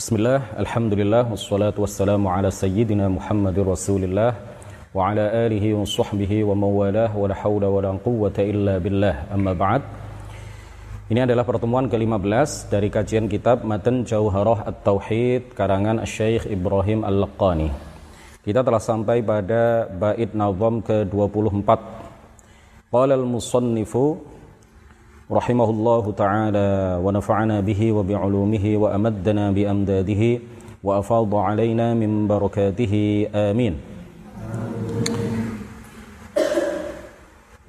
Bismillah, Alhamdulillah, wassalatu wassalamu ala sayyidina Muhammadir Rasulillah wa ala alihi wa sahbihi wa mawalah wa la hawla wa la quwwata illa billah. Amma ba'd. Ini adalah pertemuan ke-15 dari kajian kitab Matan Jauharah At-Tauhid karangan Syekh Ibrahim Al-Laqani Kita telah sampai pada bait nazam ke-24 Qala al-musannifu رحمه الله تعالى ونفعنا به وبعلومه وأمدنا بأمداده وأفاض علينا من بركاته. آمين.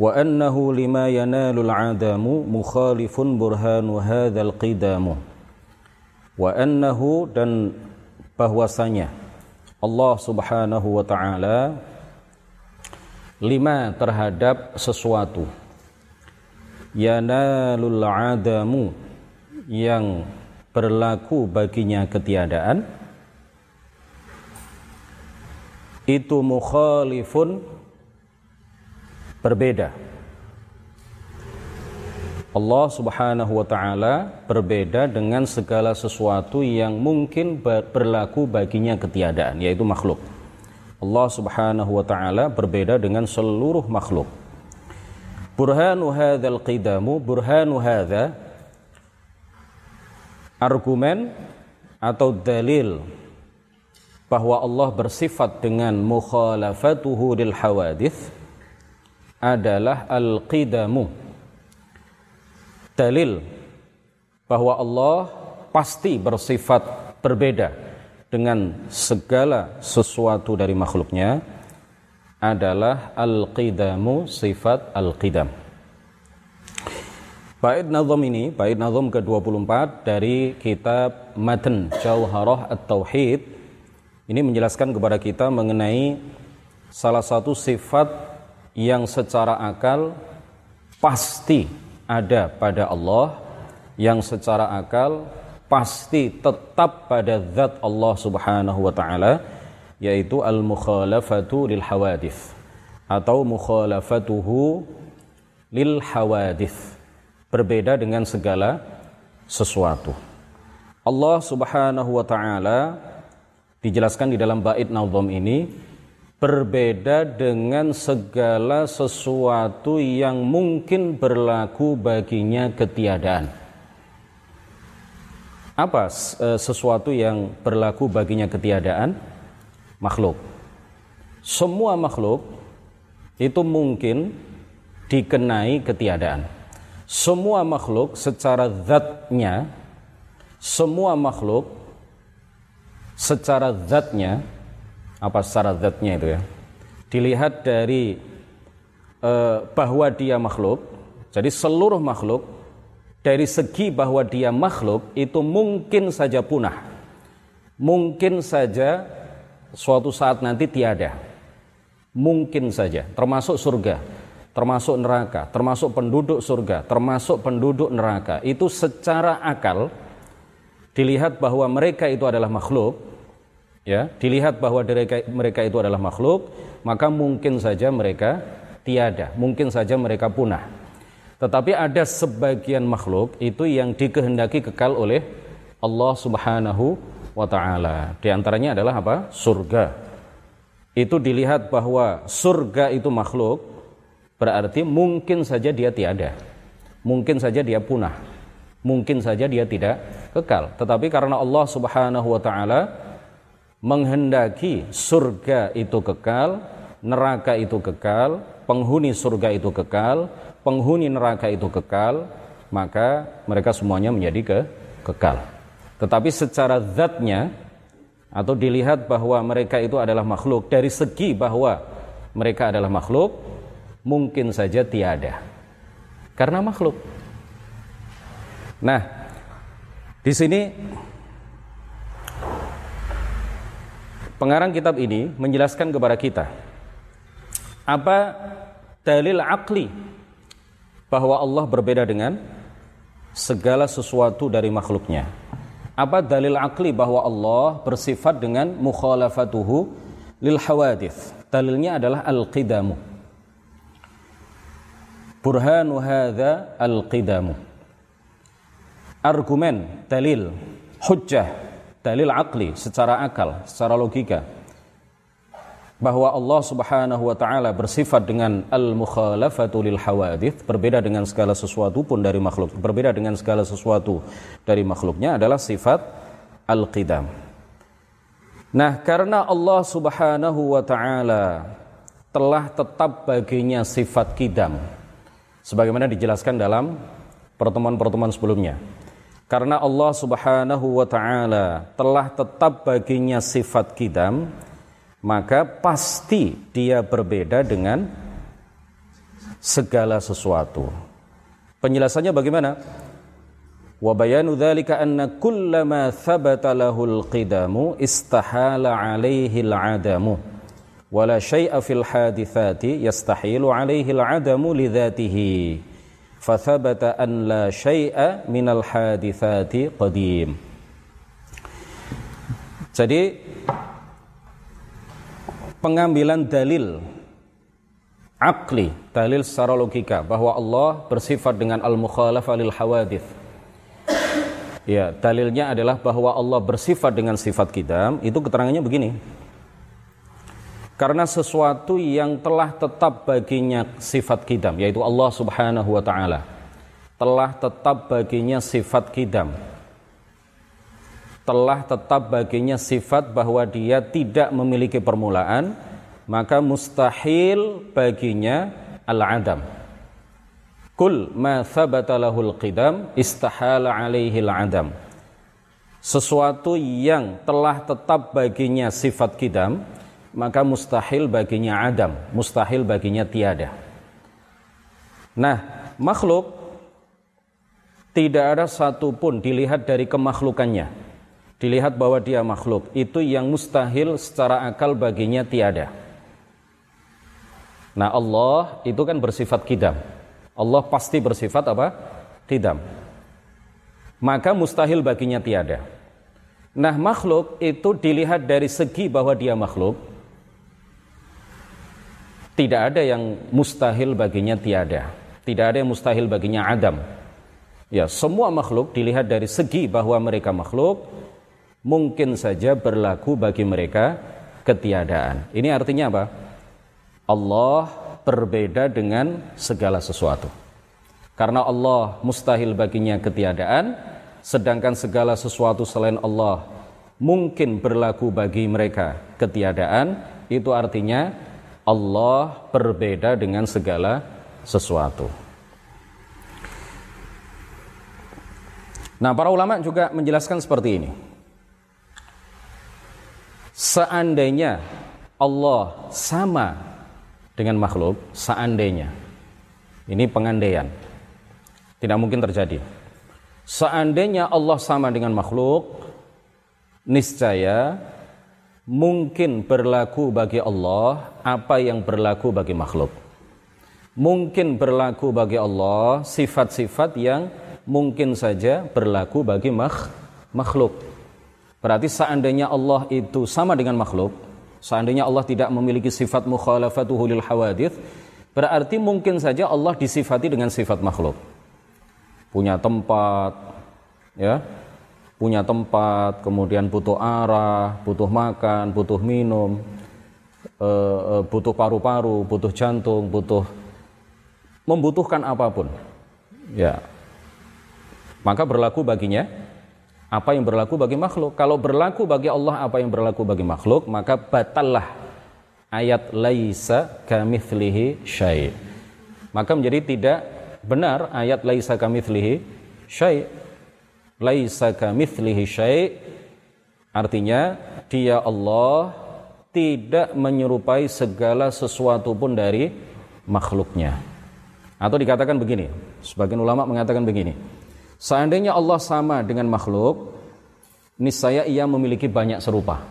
وأنه لما ينال العدم مخالف برهان هذا القدام وأنه dan bahwasanya Allah Subhanahu wa taala lima terhadap sesuatu. Yanalul adamu yang berlaku baginya ketiadaan itu mukhalifun berbeda Allah Subhanahu wa taala berbeda dengan segala sesuatu yang mungkin berlaku baginya ketiadaan yaitu makhluk. Allah Subhanahu wa taala berbeda dengan seluruh makhluk. Burhanu hadzal qidamu burhanu hadza argumen atau dalil bahwa Allah bersifat dengan mukhalafatuhu lil hawadith adalah al-qidamu dalil bahwa Allah pasti bersifat berbeda dengan segala sesuatu dari makhluknya adalah al-qidamu sifat al-qidam. Bait nazam ini, bait nazam ke-24 dari kitab Matan Jauharah At-Tauhid ini menjelaskan kepada kita mengenai salah satu sifat yang secara akal pasti ada pada Allah yang secara akal pasti tetap pada zat Allah Subhanahu wa taala yaitu al-mukhalafatu lil hawadith atau mukhalafatuhu lil hawadith berbeda dengan segala sesuatu. Allah Subhanahu wa taala dijelaskan di dalam bait nazam ini berbeda dengan segala sesuatu yang mungkin berlaku baginya ketiadaan. Apa eh, sesuatu yang berlaku baginya ketiadaan? Makhluk. Semua makhluk itu mungkin dikenai ketiadaan. Semua makhluk secara zatnya, semua makhluk secara zatnya, apa secara zatnya itu ya, dilihat dari eh, bahwa dia makhluk, jadi seluruh makhluk dari segi bahwa dia makhluk itu mungkin saja punah, mungkin saja suatu saat nanti tiada. Mungkin saja, termasuk surga, termasuk neraka, termasuk penduduk surga, termasuk penduduk neraka. Itu secara akal dilihat bahwa mereka itu adalah makhluk, ya, dilihat bahwa mereka, itu adalah makhluk, maka mungkin saja mereka tiada, mungkin saja mereka punah. Tetapi ada sebagian makhluk itu yang dikehendaki kekal oleh Allah Subhanahu wa taala. Di antaranya adalah apa? Surga. Itu dilihat bahwa surga itu makhluk berarti mungkin saja dia tiada. Mungkin saja dia punah. Mungkin saja dia tidak kekal. Tetapi karena Allah Subhanahu wa taala menghendaki surga itu kekal, neraka itu kekal, penghuni surga itu kekal, penghuni neraka itu kekal, maka mereka semuanya menjadi ke kekal. Tetapi secara zatnya atau dilihat bahwa mereka itu adalah makhluk dari segi bahwa mereka adalah makhluk mungkin saja tiada karena makhluk. Nah, di sini pengarang kitab ini menjelaskan kepada kita apa dalil akli bahwa Allah berbeda dengan segala sesuatu dari makhluknya apa dalil akli bahwa Allah bersifat dengan mukhalafatuhu lil hawadith? Dalilnya adalah al-qidamu. Burhanu hadza al-qidamu. Argumen dalil hujjah dalil akli secara akal, secara logika bahwa Allah Subhanahu wa taala bersifat dengan al-mukhalafatu lil hawadith, berbeda dengan segala sesuatu pun dari makhluk, berbeda dengan segala sesuatu dari makhluknya adalah sifat al-qidam. Nah, karena Allah Subhanahu wa taala telah tetap baginya sifat kidam sebagaimana dijelaskan dalam pertemuan-pertemuan sebelumnya. Karena Allah Subhanahu wa taala telah tetap baginya sifat kidam, maka pasti dia berbeda dengan segala sesuatu. Penjelasannya bagaimana? Wa bayanu dzalika anna kullama thabata lahul qidamu istahala alaihi al-adamu wa la syai'a fil hadithati yastahilu alaihi al-adamu li dzatihi fathabata an la syai'a minal hadithati qadim. Jadi pengambilan dalil akli, dalil secara logika bahwa Allah bersifat dengan al-mukhalafah lil hawadith. Ya, dalilnya adalah bahwa Allah bersifat dengan sifat kidam, itu keterangannya begini. Karena sesuatu yang telah tetap baginya sifat kidam, yaitu Allah subhanahu wa ta'ala, telah tetap baginya sifat kidam telah tetap baginya sifat bahwa dia tidak memiliki permulaan, maka mustahil baginya al-adam. Kul ma thabata lahul qidam istahala alaihi al-adam. Sesuatu yang telah tetap baginya sifat kidam, maka mustahil baginya adam, mustahil baginya tiada. Nah, makhluk tidak ada satupun dilihat dari kemakhlukannya dilihat bahwa dia makhluk. Itu yang mustahil secara akal baginya tiada. Nah Allah itu kan bersifat kidam. Allah pasti bersifat apa? kidam. Maka mustahil baginya tiada. Nah makhluk itu dilihat dari segi bahwa dia makhluk. Tidak ada yang mustahil baginya tiada. Tidak ada yang mustahil baginya adam. Ya semua makhluk dilihat dari segi bahwa mereka makhluk mungkin saja berlaku bagi mereka ketiadaan. Ini artinya apa? Allah berbeda dengan segala sesuatu. Karena Allah mustahil baginya ketiadaan, sedangkan segala sesuatu selain Allah mungkin berlaku bagi mereka ketiadaan, itu artinya Allah berbeda dengan segala sesuatu. Nah, para ulama juga menjelaskan seperti ini. Seandainya Allah sama dengan makhluk, seandainya. Ini pengandaian. Tidak mungkin terjadi. Seandainya Allah sama dengan makhluk, niscaya mungkin berlaku bagi Allah apa yang berlaku bagi makhluk. Mungkin berlaku bagi Allah sifat-sifat yang mungkin saja berlaku bagi makhluk. Berarti seandainya Allah itu sama dengan makhluk, seandainya Allah tidak memiliki sifat mukhalafatuhu lil hawadith, berarti mungkin saja Allah disifati dengan sifat makhluk. Punya tempat, ya, punya tempat, kemudian butuh arah, butuh makan, butuh minum, e, e, butuh paru-paru, butuh jantung, butuh membutuhkan apa pun. Ya. Maka berlaku baginya apa yang berlaku bagi makhluk. Kalau berlaku bagi Allah apa yang berlaku bagi makhluk, maka batallah ayat laisa kamitslihi syai. Maka menjadi tidak benar ayat laisa kamitslihi syai. Laisa kamitslihi syai artinya dia Allah tidak menyerupai segala sesuatu pun dari makhluknya. Atau dikatakan begini, sebagian ulama mengatakan begini, Seandainya Allah sama dengan makhluk, niscaya ia memiliki banyak serupa.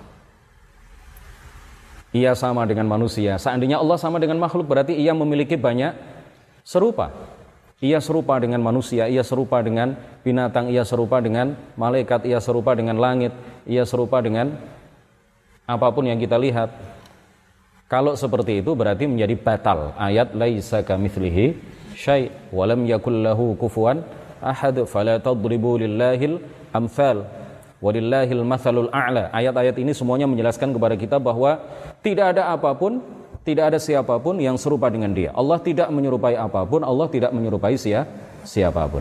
Ia sama dengan manusia. Seandainya Allah sama dengan makhluk, berarti ia memiliki banyak serupa. Ia serupa dengan manusia, ia serupa dengan binatang, ia serupa dengan malaikat, ia serupa dengan langit, ia serupa dengan apa pun yang kita lihat. Kalau seperti itu berarti menjadi batal ayat laisa kamitslihi syai' wa lam yakul lahu kufuwan ahad fala tadribu lillahil amsal Walillahil mathalul a'la. Ayat-ayat ini semuanya menjelaskan kepada kita bahwa tidak ada apa pun, tidak ada siapa pun yang serupa dengan dia. Allah tidak menyerupai apa pun, Allah tidak menyerupai siapa siapa pun.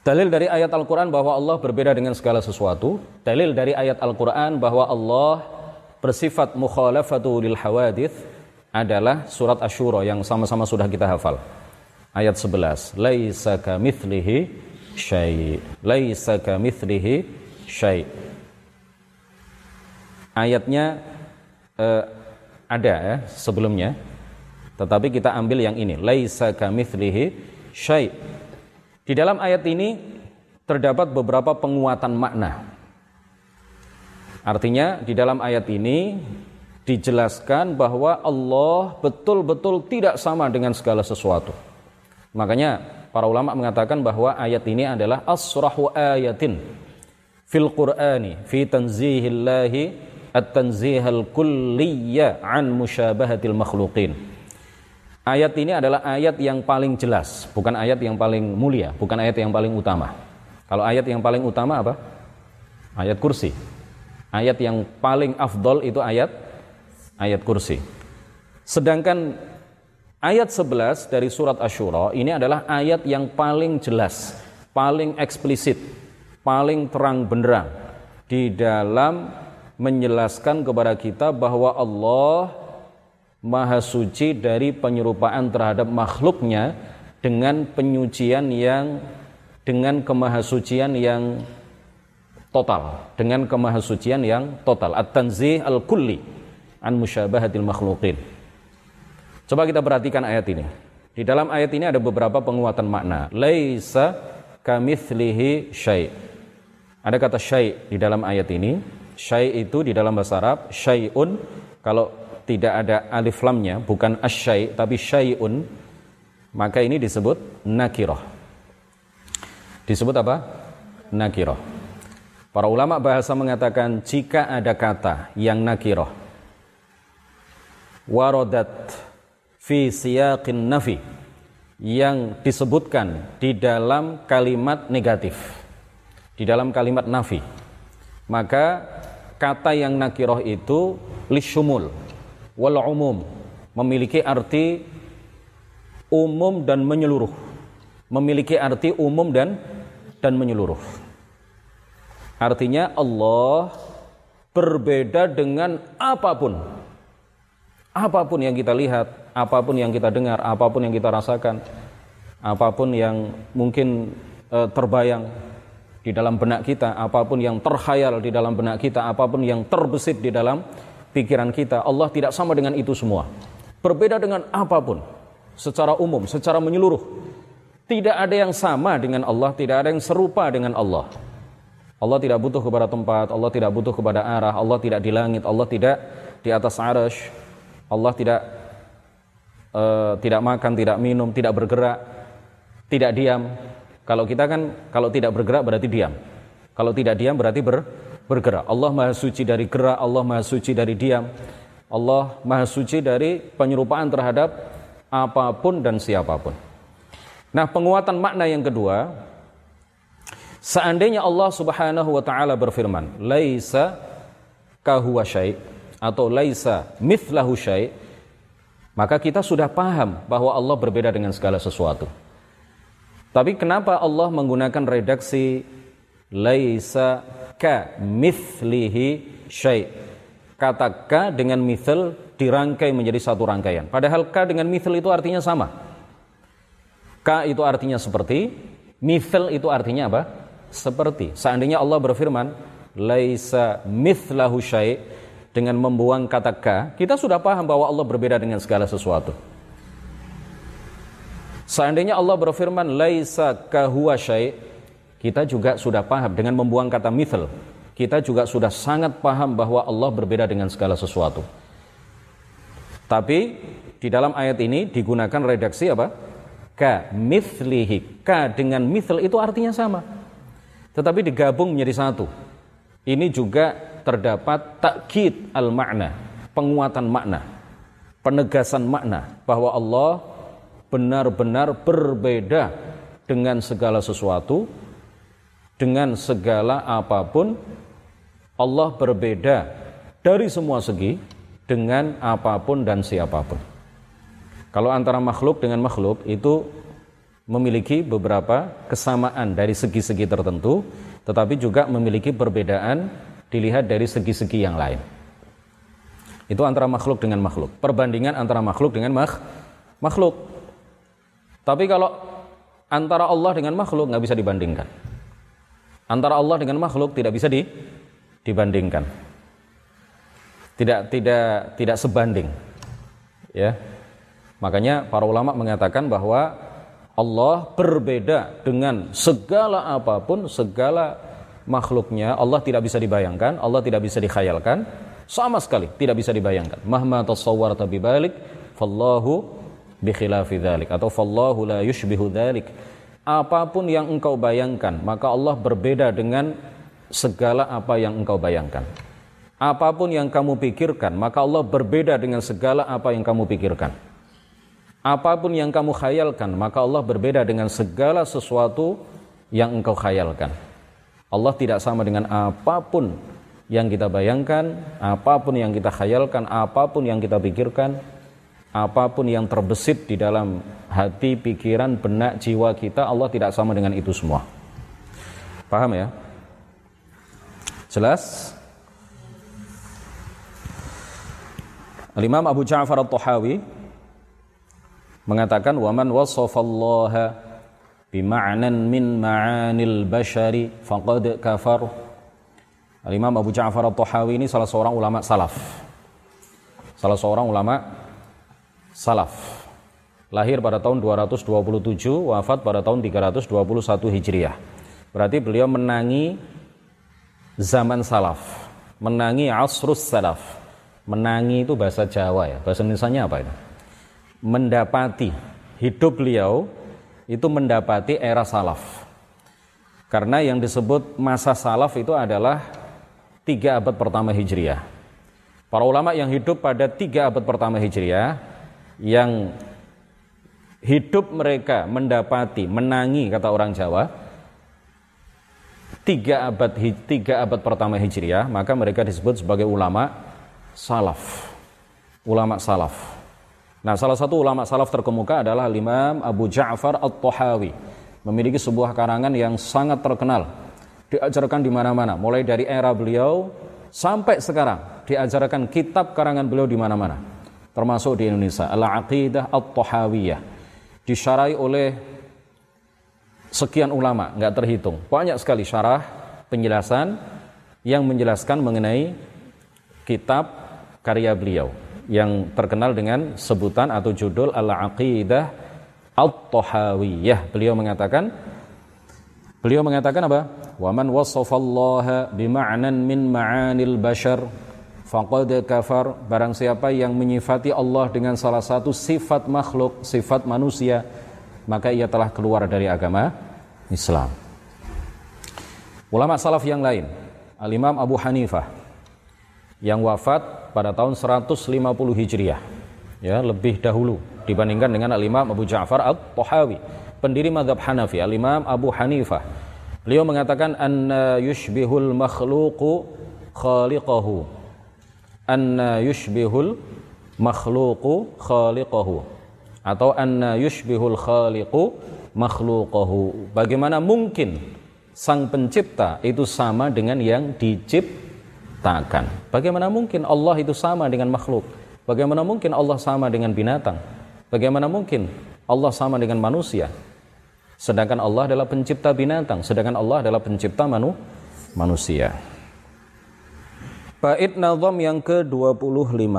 Dalil dari ayat Al-Quran bahwa Allah berbeda dengan segala sesuatu. Dalil dari ayat Al-Quran bahwa Allah bersifat mukhalafatu lil hawadith adalah surat Ashura yang sama-sama sudah kita hafal. Ayat 11. Laisa kamithlihi syai. Laisa kamithlihi syai. Ayatnya eh, ada ya sebelumnya. Tetapi kita ambil yang ini. Laisa kamithlihi syai. Di dalam ayat ini terdapat beberapa penguatan makna. Artinya di dalam ayat ini dijelaskan bahwa Allah betul-betul tidak sama dengan segala sesuatu. Makanya para ulama mengatakan bahwa ayat ini adalah asrahu ayatin fil Qur'ani fi tanzihillahi at-tanzihal kulliyya an musyabahatil makhluqin. Ayat ini adalah ayat yang paling jelas, bukan ayat yang paling mulia, bukan ayat yang paling utama. Kalau ayat yang paling utama apa? Ayat kursi. Ayat yang paling afdol itu ayat ayat kursi. Sedangkan ayat 11 dari surat Asyura ini adalah ayat yang paling jelas, paling eksplisit, paling terang benderang di dalam menjelaskan kepada kita bahwa Allah Maha suci dari penyerupaan terhadap makhluknya dengan penyucian yang dengan kemahasucian yang total dengan kemahasucian yang total. At-tanzih al-kulli an musyabahatil makhluqin coba kita perhatikan ayat ini. Di dalam ayat ini ada beberapa penguatan makna. Laisa kamitslihi syai. Ada kata syai di dalam ayat ini. Syai itu di dalam bahasa Arab syai'un. Kalau tidak ada alif lamnya bukan asyai tapi syai'un maka ini disebut nakirah. Disebut apa? Nakirah. Para ulama bahasa mengatakan jika ada kata yang nakirah warodat fi siyaqin nafi yang disebutkan di dalam kalimat negatif di dalam kalimat nafi. Maka kata yang nakirah itu lisyumul wal umum memiliki arti umum dan menyeluruh. Memiliki arti umum dan dan menyeluruh. Artinya Allah berbeda dengan apa pun. Apa pun yang kita lihat, apa pun yang kita dengar, apa pun yang kita rasakan, apa pun yang mungkin e, terbayang di dalam benak kita, apa pun yang terkhayal di dalam benak kita, apa pun yang terbesit di dalam pikiran kita, Allah tidak sama dengan itu semua. Berbeda dengan apa pun secara umum, secara menyeluruh. Tidak ada yang sama dengan Allah, tidak ada yang serupa dengan Allah. Allah tidak butuh kepada tempat, Allah tidak butuh kepada arah, Allah tidak di langit, Allah tidak di atas arash, Allah tidak uh, tidak makan, tidak minum, tidak bergerak, tidak diam. Kalau kita kan kalau tidak bergerak berarti diam. Kalau tidak diam berarti ber, bergerak. Allah Maha suci dari gerak, Allah Maha suci dari diam. Allah Maha suci dari penyerupaan terhadap apa pun dan siapa pun. Nah, penguatan makna yang kedua Seandainya Allah Subhanahu wa taala berfirman, "Laisa kahuwa syai" atau "Laisa mithlahu syai", maka kita sudah paham bahwa Allah berbeda dengan segala sesuatu. Tapi kenapa Allah menggunakan redaksi laisa ka mithlihi syai? Kata ka dengan mithl dirangkai menjadi satu rangkaian. Padahal ka dengan mithl itu artinya sama. Ka itu artinya seperti, mithl itu artinya apa? seperti seandainya Allah berfirman laisa mithlahu syai dengan membuang kata ka kita sudah paham bahwa Allah berbeda dengan segala sesuatu. Seandainya Allah berfirman laisa kahuwa syai kita juga sudah paham dengan membuang kata mithl kita juga sudah sangat paham bahwa Allah berbeda dengan segala sesuatu. Tapi di dalam ayat ini digunakan redaksi apa? Ka mithlihi. Ka dengan mithl itu artinya sama. Tetapi digabung menjadi satu. Ini juga terdapat takkid al-makna, penguatan makna, penegasan makna bahwa Allah benar-benar berbeda dengan segala sesuatu dengan segala apa pun Allah berbeda dari semua segi dengan apa pun dan siapa pun. Kalau antara makhluk dengan makhluk itu memiliki beberapa kesamaan dari segi-segi tertentu, tetapi juga memiliki perbedaan dilihat dari segi-segi yang lain. Itu antara makhluk dengan makhluk. Perbandingan antara makhluk dengan makh makhluk. Tapi kalau antara Allah dengan makhluk nggak bisa dibandingkan. Antara Allah dengan makhluk tidak bisa di, dibandingkan. Tidak tidak tidak sebanding. Ya. Makanya para ulama mengatakan bahwa Allah berbeda dengan segala apa pun, segala makhluknya. Allah tidak bisa dibayangkan, Allah tidak bisa dikhayalkan, sama sekali tidak bisa dibayangkan. Mahma tasawwarta balik, fallahu bi khilafi dzalik atau fallahu la yushbihu dzalik. Apa pun yang engkau bayangkan, maka Allah berbeda dengan segala apa yang engkau bayangkan. Apa pun yang kamu pikirkan, maka Allah berbeda dengan segala apa yang kamu pikirkan. Apa pun yang kamu khayalkan, maka Allah berbeda dengan segala sesuatu yang engkau khayalkan. Allah tidak sama dengan apa pun yang kita bayangkan, apa pun yang kita khayalkan, apa pun yang kita pikirkan, apa pun yang terbesit di dalam hati, pikiran, benak, jiwa kita, Allah tidak sama dengan itu semua. Paham ya? Jelas? Al-Imam Abu Ja'far At-Tahawi mengatakan waman wasafallaha bima'nan min ma'anil bashari faqad kafar. Al-Imam Abu Ja'far At-Tahawi ini salah seorang ulama salaf. Salah seorang ulama salaf. Lahir pada tahun 227 wafat pada tahun 321 Hijriah. Berarti beliau menangi zaman salaf menangi asrus salaf. Menangi itu bahasa Jawa ya. Bahasa Indonesia apa itu? Mendapati hidup beliau itu mendapati era salaf. Karena yang disebut masa salaf itu adalah tiga abad pertama Hijriah. Para ulama yang hidup pada tiga abad pertama Hijriah yang hidup mereka mendapati, menangi kata orang Jawa, tiga abad tiga abad pertama Hijriah, maka mereka disebut sebagai ulama salaf. Ulama salaf. Nah, salah satu ulama salaf terkemuka adalah Imam Abu Ja'far At-Tahawi. Memiliki sebuah karangan yang sangat terkenal. Diajarkan di mana-mana, mulai dari era beliau sampai sekarang diajarkan kitab karangan beliau di mana-mana. Termasuk di Indonesia, Al-Aqidah At-Tahawiyah. Disyarai oleh sekian ulama, nggak terhitung. Banyak sekali syarah, penjelasan yang menjelaskan mengenai kitab karya beliau yang terkenal dengan sebutan atau judul Al-Aqidah At-Tahawiyah. Beliau mengatakan Beliau mengatakan apa? Wa man wasafallaha bima'nan min ma'anil bashar faqad kafar. Barang siapa yang menyifati Allah dengan salah satu sifat makhluk, sifat manusia, maka ia telah keluar dari agama Islam. Ulama salaf yang lain, Al-Imam Abu Hanifah yang wafat pada tahun 150 Hijriah. Ya, lebih dahulu dibandingkan dengan Al-Imam Abu Ja'far Al-Tahawi, pendiri mazhab Hanafi, Al-Imam Abu Hanifah. Beliau mengatakan anna yushbihul makhluqu khaliqahu. Anna yushbihul makhluqu khaliqahu atau anna yushbihul khaliqu makhluqahu. Bagaimana mungkin sang pencipta itu sama dengan yang dicipta takkan. Bagaimana mungkin Allah itu sama dengan makhluk? Bagaimana mungkin Allah sama dengan binatang? Bagaimana mungkin Allah sama dengan manusia? Sedangkan Allah adalah pencipta binatang, sedangkan Allah adalah pencipta manu manusia. Bait nazam yang ke-25.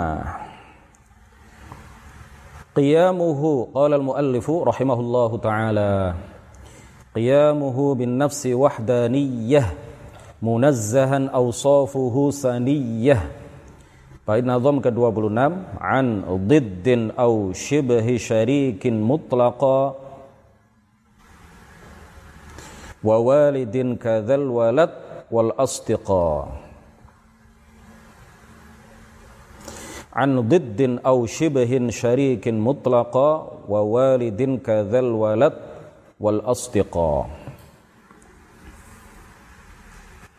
Qiyamuhu qala al-muallifu rahimahullahu taala. Qiyamuhu bin nafsi wahdaniyah munazzahan awsafuhu saniyah Bait nazam ke-26 an diddin aw shibhi syarikin mutlaqa wa walidin kadzal walad wal astiqa an diddin aw shibhin syarikin mutlaqa wa walidin kadzal walad wal astiqa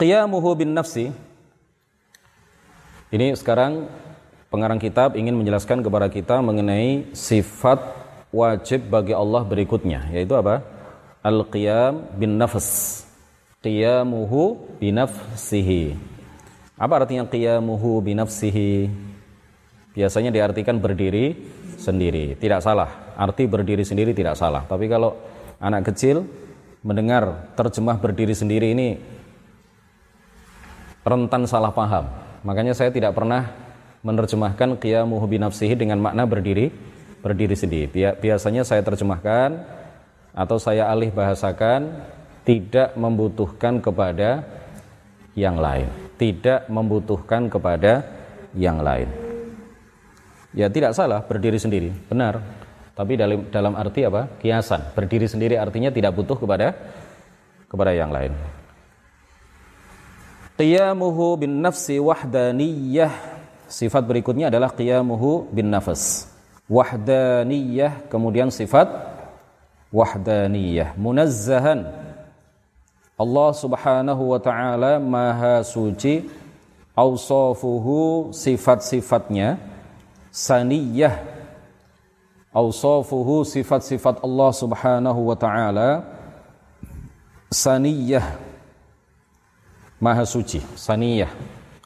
qiyamuhu bin nafsi. Ini sekarang pengarang kitab ingin menjelaskan kepada kita mengenai sifat wajib bagi Allah berikutnya yaitu apa? Al-qiyam bin nafs. Qiyamuhu binafsihi apa artinya qiyamuhu binafsihi biasanya diartikan berdiri sendiri tidak salah. Arti berdiri sendiri tidak salah. Tapi kalau anak kecil mendengar terjemah berdiri sendiri ini rentan salah paham. Makanya saya tidak pernah menerjemahkan qiyamuhu binafsihi dengan makna berdiri berdiri sendiri. Biasanya saya terjemahkan atau saya alih bahasakan tidak membutuhkan kepada yang lain, tidak membutuhkan kepada yang lain. Ya tidak salah berdiri sendiri, benar. Tapi dalam dalam arti apa? Kiasan. Berdiri sendiri artinya tidak butuh kepada kepada yang lain. Qiyamuhu bin nafsi wahdaniyah. Sifat berikutnya adalah qiyamuhu bin nafas. Wahdaniyah kemudian sifat wahdaniyah. Munazzahan. Allah Subhanahu wa taala maha suci. Ausafuhu sifat-sifatnya saniyah awsafuhu sifat-sifat Allah Subhanahu wa taala saniyah maha suci saniyah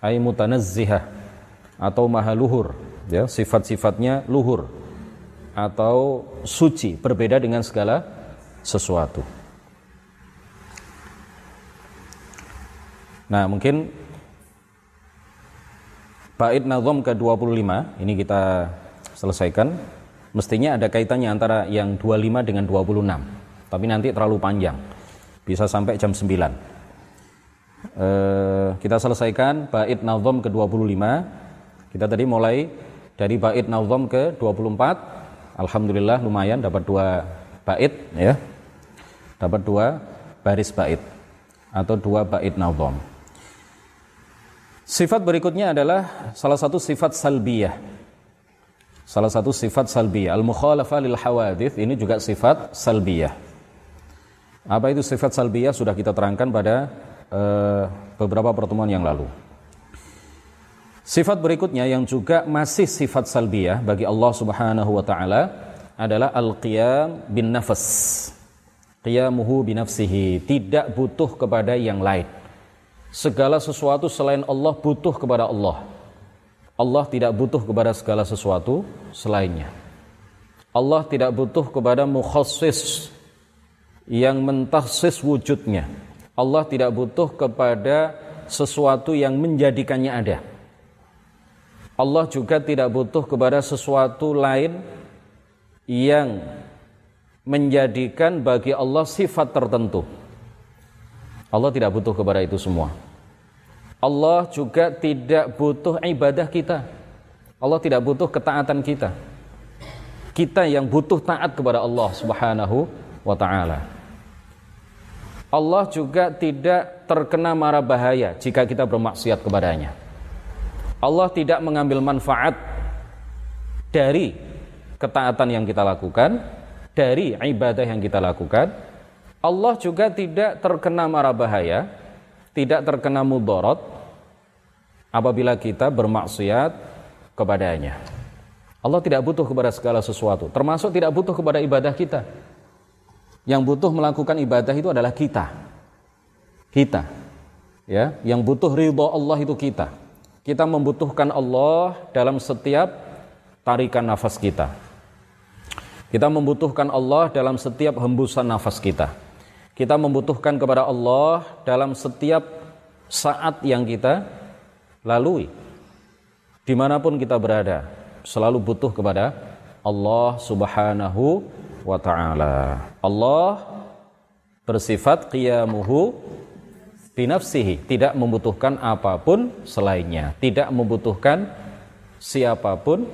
ay mutanazzihah atau maha luhur ya sifat-sifatnya luhur atau suci berbeda dengan segala sesuatu. Nah, mungkin bait nazam ke-25 ini kita selesaikan. Mestinya ada kaitannya antara yang 25 dengan 26 tapi nanti terlalu panjang. Bisa sampai jam 9 e, eh, kita selesaikan bait nazom ke-25. Kita tadi mulai dari bait nazom ke-24. Alhamdulillah lumayan dapat dua bait ya. Dapat dua baris bait atau dua bait nazom. Sifat berikutnya adalah salah satu sifat salbiyah. Salah satu sifat salbiyah. Al-mukhalafah lil hawadith ini juga sifat salbiyah. Apa itu sifat salbiyah? Sudah kita terangkan pada uh, beberapa pertemuan yang lalu. Sifat berikutnya yang juga masih sifat salbiyah bagi Allah Subhanahu wa taala adalah al-qiyam bin nafas. Qiyamuhu binafsihi, tidak butuh kepada yang lain. Segala sesuatu selain Allah butuh kepada Allah. Allah tidak butuh kepada segala sesuatu selainnya. Allah tidak butuh kepada mukhassis yang mentaksis wujudnya. Allah tidak butuh kepada sesuatu yang menjadikannya ada. Allah juga tidak butuh kepada sesuatu lain yang menjadikan bagi Allah sifat tertentu. Allah tidak butuh kepada itu semua. Allah juga tidak butuh ibadah kita. Allah tidak butuh ketaatan kita. Kita yang butuh taat kepada Allah Subhanahu wa taala. Allah juga tidak terkena mara bahaya jika kita bermaksiat kepadanya. Allah tidak mengambil manfaat dari ketaatan yang kita lakukan, dari ibadah yang kita lakukan. Allah juga tidak terkena mara bahaya tidak terkena mudorot apabila kita bermaksiat kepadanya. Allah tidak butuh kepada segala sesuatu, termasuk tidak butuh kepada ibadah kita. Yang butuh melakukan ibadah itu adalah kita. Kita. Ya, yang butuh ridho Allah itu kita. Kita membutuhkan Allah dalam setiap tarikan nafas kita. Kita membutuhkan Allah dalam setiap hembusan nafas kita. Kita membutuhkan kepada Allah dalam setiap saat yang kita lalui. Di mana pun kita berada, selalu butuh kepada Allah subhanahu wa ta'ala. Allah bersifat qiyamuhu binafsihi, tidak membutuhkan apa pun selainnya, tidak membutuhkan siapa pun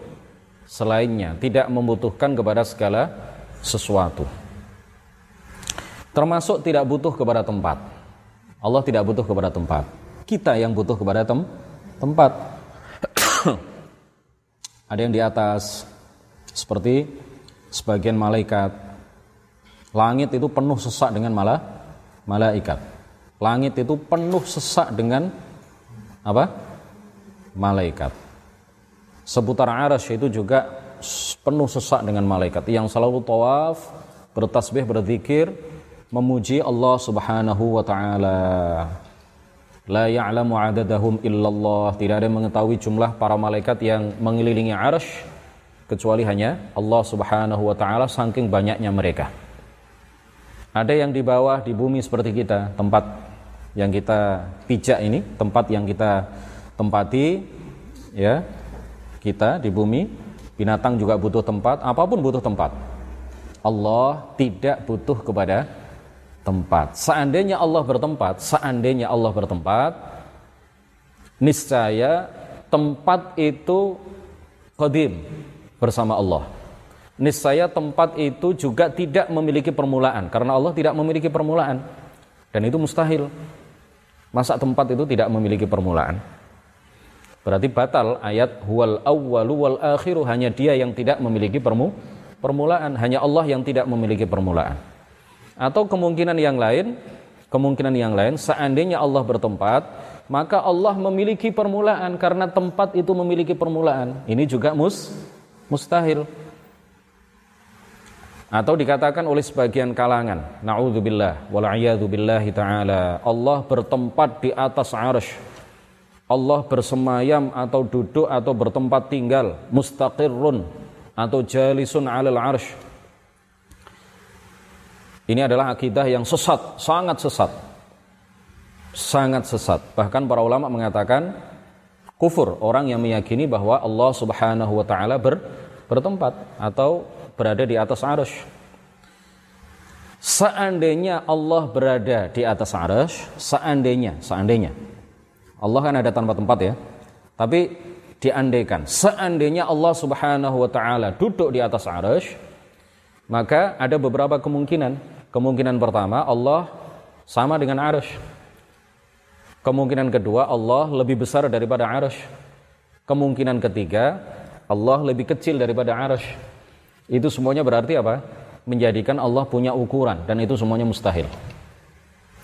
selainnya, tidak membutuhkan kepada segala sesuatu. Termasuk tidak butuh kepada tempat. Allah tidak butuh kepada tempat. Kita yang butuh kepada tem tempat. Ada yang di atas seperti sebagian malaikat. Langit itu penuh sesak dengan malah malaikat. Langit itu penuh sesak dengan apa? Malaikat. Seputar arasy itu juga penuh sesak dengan malaikat yang selalu tawaf, bertasbih, berzikir, memuji Allah Subhanahu wa taala. La ya'lamu 'adadahum illallah. Tidak ada yang mengetahui jumlah para malaikat yang mengelilingi arasy kecuali hanya Allah Subhanahu wa taala saking banyaknya mereka. Ada yang di bawah di bumi seperti kita, tempat yang kita pijak ini, tempat yang kita tempati ya. Kita di bumi, binatang juga butuh tempat, apa pun butuh tempat. Allah tidak butuh kepada tempat. Seandainya Allah bertempat, seandainya Allah bertempat, niscaya tempat itu qadim bersama Allah. Niscaya tempat itu juga tidak memiliki permulaan karena Allah tidak memiliki permulaan. Dan itu mustahil. Masa tempat itu tidak memiliki permulaan? Berarti batal ayat huwal awwalu wal akhiru hanya dia yang tidak memiliki permu permulaan. Hanya Allah yang tidak memiliki permulaan. Atau kemungkinan yang lain kemungkinan yang lain seandainya Allah bertempat maka Allah memiliki permulaan karena tempat itu memiliki permulaan. Ini juga mus mustahil. Atau dikatakan oleh sebagian kalangan naudzubillah wal billahi taala. Allah bertempat di atas arsh. Allah bersemayam atau duduk atau bertempat tinggal. Mustaqirrun atau jalisun alal arsh. Ini adalah akidah yang sesat sangat sesat. Sangat sesat. Bahkan para ulama mengatakan kufur orang yang meyakini bahwa Allah Subhanahu wa taala ber, bertempat atau berada di atas arus. Seandainya Allah berada di atas arus, seandainya, seandainya. Allah kan ada tanpa tempat ya. Tapi diandaikan, seandainya Allah Subhanahu wa taala duduk di atas arus, maka ada beberapa kemungkinan. Kemungkinan pertama, Allah sama dengan arus. Kemungkinan kedua, Allah lebih besar daripada arus. Kemungkinan ketiga, Allah lebih kecil daripada arus. Itu semuanya berarti apa? Menjadikan Allah punya ukuran dan itu semuanya mustahil.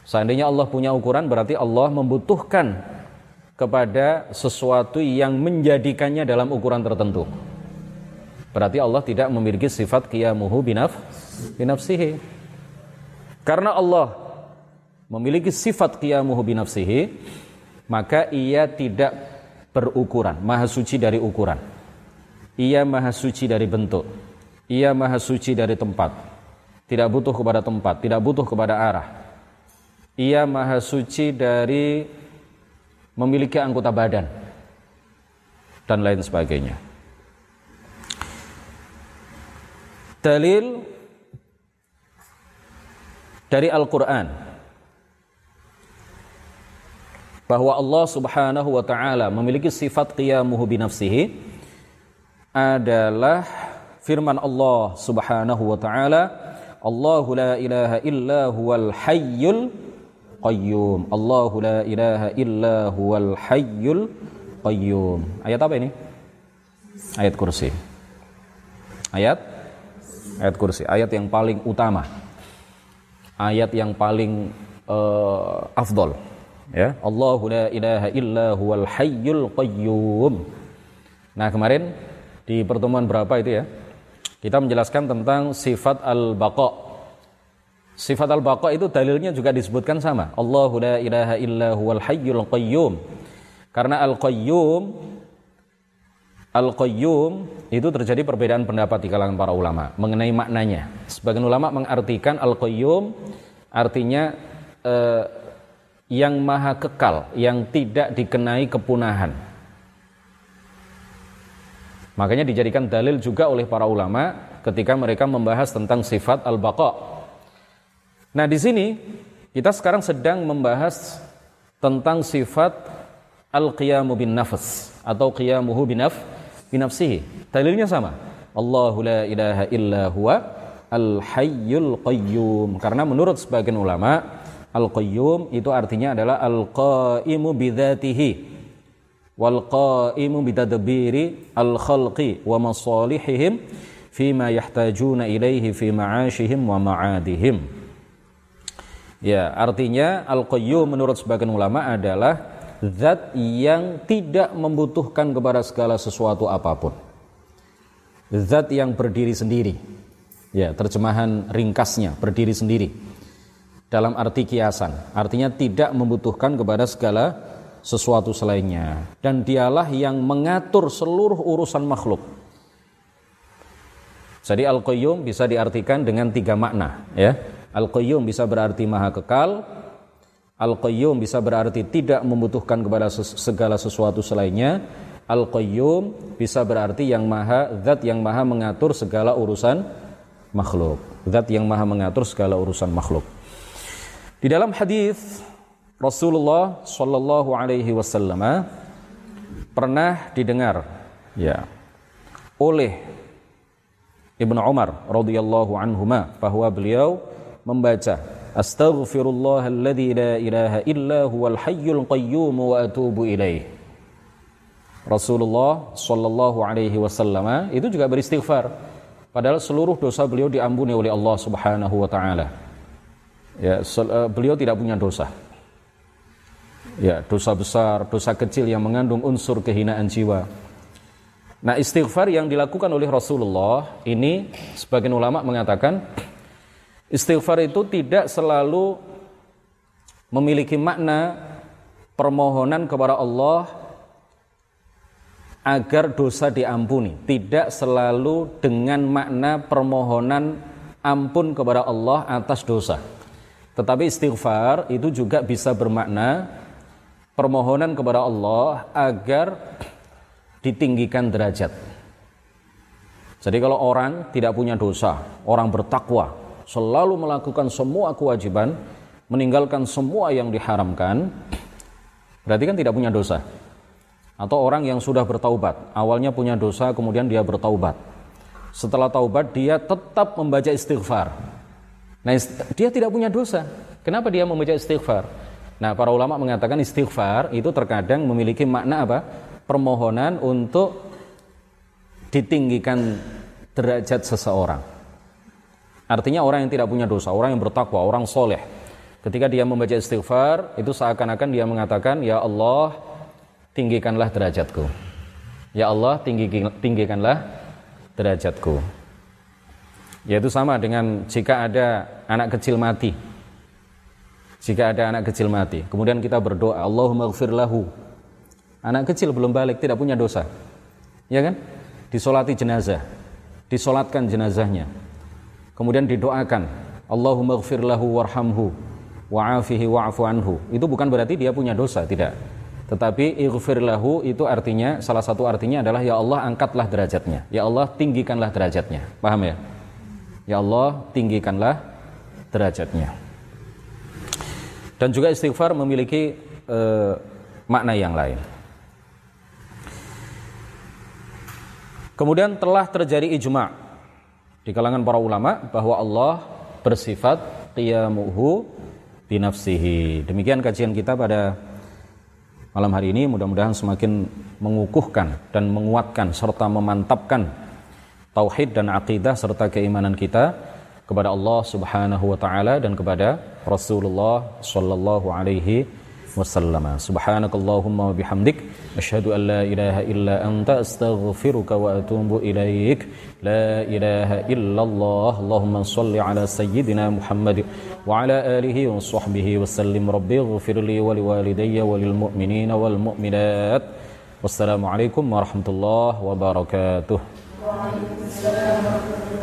Seandainya Allah punya ukuran berarti Allah membutuhkan kepada sesuatu yang menjadikannya dalam ukuran tertentu. Berarti Allah tidak memiliki sifat qiyamuhu binaf binafsihi. Karena Allah memiliki sifat qiyamuhu binafsihi, maka ia tidak berukuran, maha suci dari ukuran. Ia maha suci dari bentuk ia maha suci dari tempat. Tidak butuh kepada tempat, tidak butuh kepada arah. Ia maha suci dari memiliki anggota badan dan lain sebagainya. Dalil dari Al-Qur'an bahwa Allah Subhanahu wa taala memiliki sifat qiyamuhu binafsihi adalah firman Allah Subhanahu wa taala Allahu la ilaha illa huwal hayyul qayyum. Allahu la ilaha illa huwal hayyul qayyum. Ayat apa ini? Ayat kursi. Ayat? Ayat kursi. Ayat yang paling utama. Ayat yang paling uh, afdol ya Allahu la ilaha illa huwal hayyul qayyum nah kemarin di pertemuan berapa itu ya kita menjelaskan tentang sifat al-baqa. Sifat al-baqa itu dalilnya juga disebutkan sama. Allahu la ilaha illa huwal hayyul qayyum. Karena al-qayyum al-qayyum itu terjadi perbedaan pendapat di kalangan para ulama mengenai maknanya. Sebagian ulama mengartikan al-qayyum artinya eh, yang maha kekal, yang tidak dikenai kepunahan. Makanya dijadikan dalil juga oleh para ulama ketika mereka membahas tentang sifat al-baqa. Nah, di sini kita sekarang sedang membahas tentang sifat al-qiyamu bin nafs atau qiyamuhu binaf binafsihi. Dalilnya sama. Allahu la ilaha illa huwa al-hayyul qayyum. Karena menurut sebagian ulama, al-qayyum itu artinya adalah al-qaimu bidzatihi wal qaimu bitadbiri al khalqi wa masalihihim fima yahtajuna ilaihi fi ma'ashihim wa ma'adihim Ya, artinya Al-Qayyum menurut sebagian ulama adalah zat yang tidak membutuhkan kepada segala sesuatu apa pun. Zat yang berdiri sendiri. Ya, terjemahan ringkasnya berdiri sendiri. Dalam arti kiasan, artinya tidak membutuhkan kepada segala sesuatu selainnya dan dialah yang mengatur seluruh urusan makhluk. Jadi Al-Qayyum bisa diartikan dengan tiga makna ya. Al-Qayyum bisa berarti maha kekal, Al-Qayyum bisa berarti tidak membutuhkan kepada segala sesuatu selainnya. Al-Qayyum bisa berarti yang maha, zat yang maha mengatur segala urusan makhluk. Zat yang maha mengatur segala urusan makhluk. Di dalam hadis Rasulullah Shallallahu Alaihi Wasallam pernah didengar ya oleh Ibnu Umar radhiyallahu anhuma bahwa beliau membaca Astaghfirullahalladzi la ilaha illa huwal hayyul qayyum wa atubu ilaih. Rasulullah sallallahu alaihi wasallam itu juga beristighfar. Padahal seluruh dosa beliau diampuni oleh Allah Subhanahu wa taala. Ya, eh, beliau tidak punya dosa. Ya, dosa besar, dosa kecil yang mengandung unsur kehinaan jiwa. Nah, istighfar yang dilakukan oleh Rasulullah ini sebagian ulama mengatakan Istighfar itu tidak selalu memiliki makna permohonan kepada Allah agar dosa diampuni. Tidak selalu dengan makna permohonan ampun kepada Allah atas dosa. Tetapi istighfar itu juga bisa bermakna permohonan kepada Allah agar ditinggikan derajat. Jadi kalau orang tidak punya dosa, orang bertakwa, selalu melakukan semua kewajiban, meninggalkan semua yang diharamkan, berarti kan tidak punya dosa. Atau orang yang sudah bertaubat, awalnya punya dosa, kemudian dia bertaubat. Setelah taubat, dia tetap membaca istighfar. Nah, dia tidak punya dosa. Kenapa dia membaca istighfar? Nah, para ulama mengatakan istighfar itu terkadang memiliki makna apa? Permohonan untuk ditinggikan derajat seseorang. Artinya orang yang tidak punya dosa, orang yang bertakwa, orang soleh. Ketika dia membaca istighfar, itu seakan-akan dia mengatakan, Ya Allah, tinggikanlah derajatku. Ya Allah, tinggi, tinggikanlah derajatku. Yaitu sama dengan jika ada anak kecil mati. Jika ada anak kecil mati, kemudian kita berdoa, Allahumma lahu. Anak kecil belum balik, tidak punya dosa. Ya kan? Disolati jenazah. Disolatkan jenazahnya kemudian didoakan Allahumma lahu warhamhu wa'afihi wa'afu anhu itu bukan berarti dia punya dosa tidak tetapi ighfir lahu itu artinya salah satu artinya adalah ya Allah angkatlah derajatnya ya Allah tinggikanlah derajatnya paham ya ya Allah tinggikanlah derajatnya. Dan juga istighfar memiliki uh, makna yang lain. Kemudian telah terjadi ijma' di kalangan para ulama bahwa Allah bersifat qiyamuhu binafsihi. Demikian kajian kita pada malam hari ini. Mudah-mudahan semakin mengukuhkan dan menguatkan serta memantapkan tauhid dan akidah serta keimanan kita kepada Allah Subhanahu wa taala dan kepada Rasulullah sallallahu alaihi wasallam. Subhanakallahumma wa bihamdik asyhadu an la ilaha illa anta astaghfiruka wa atubu ilaik. La ilaha illallah. Allahumma shalli ala sayyidina Muhammad wa ala alihi wa sahbihi wa sallim. Rabbighfirli wa liwalidayya wa lilmu'minina wal mu'minat. Wassalamualaikum warahmatullahi wabarakatuh. one, seven.